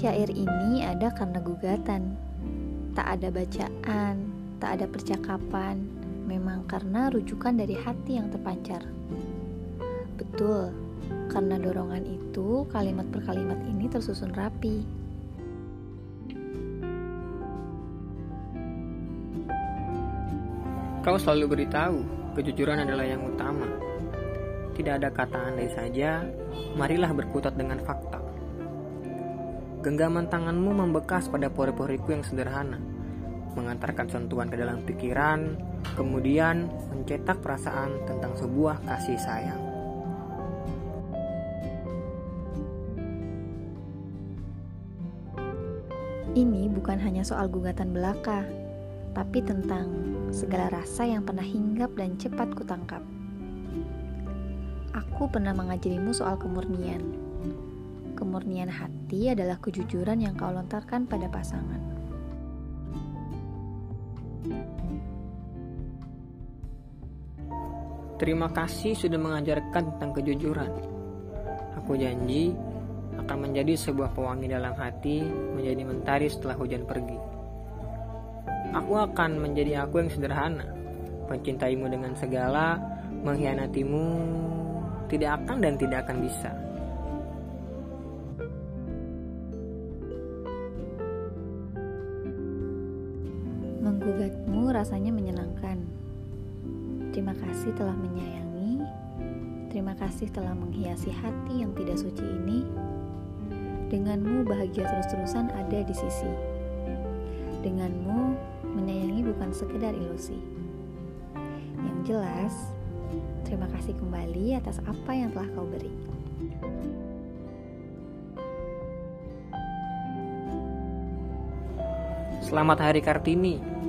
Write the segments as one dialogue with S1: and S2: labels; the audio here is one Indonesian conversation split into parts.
S1: Syair ini ada karena gugatan. Tak ada bacaan, tak ada percakapan, memang karena rujukan dari hati yang terpancar. Betul, karena dorongan itu kalimat per kalimat ini tersusun rapi.
S2: Kau selalu beritahu, kejujuran adalah yang utama. Tidak ada kata andai saja, marilah berkutat dengan fakta. Genggaman tanganmu membekas pada pori-poriku yang sederhana, mengantarkan sentuhan ke dalam pikiran, kemudian mencetak perasaan tentang sebuah kasih sayang.
S1: Ini bukan hanya soal gugatan belaka, tapi tentang segala rasa yang pernah hinggap dan cepat kutangkap. Aku pernah mengajarimu soal kemurnian. Kemurnian hati adalah kejujuran yang kau lontarkan pada pasangan.
S2: Terima kasih sudah mengajarkan tentang kejujuran. Aku janji akan menjadi sebuah pewangi dalam hati, menjadi mentari setelah hujan pergi. Aku akan menjadi aku yang sederhana, mencintaimu dengan segala, mengkhianatimu tidak akan dan tidak akan bisa.
S1: Menggugatmu rasanya menyenangkan. Terima kasih telah menyayangi. Terima kasih telah menghiasi hati yang tidak suci ini. Denganmu bahagia terus-terusan ada di sisi. Denganmu menyayangi bukan sekedar ilusi. Yang jelas, terima kasih kembali atas apa yang telah kau beri.
S2: Selamat Hari Kartini.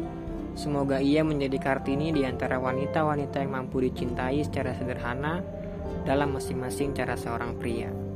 S2: Semoga ia menjadi Kartini di antara wanita-wanita yang mampu dicintai secara sederhana dalam masing-masing cara seorang pria.